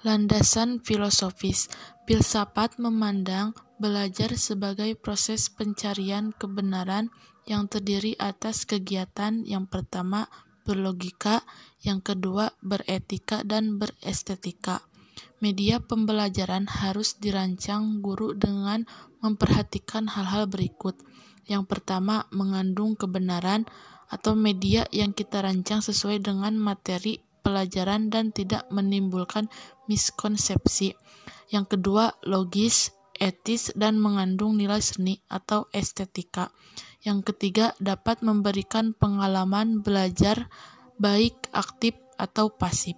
Landasan filosofis filsafat memandang belajar sebagai proses pencarian kebenaran yang terdiri atas kegiatan yang pertama berlogika, yang kedua beretika dan berestetika. Media pembelajaran harus dirancang guru dengan memperhatikan hal-hal berikut. Yang pertama, mengandung kebenaran atau media yang kita rancang sesuai dengan materi pelajaran dan tidak menimbulkan miskonsepsi. Yang kedua, logis, etis, dan mengandung nilai seni atau estetika. Yang ketiga, dapat memberikan pengalaman belajar baik aktif atau pasif.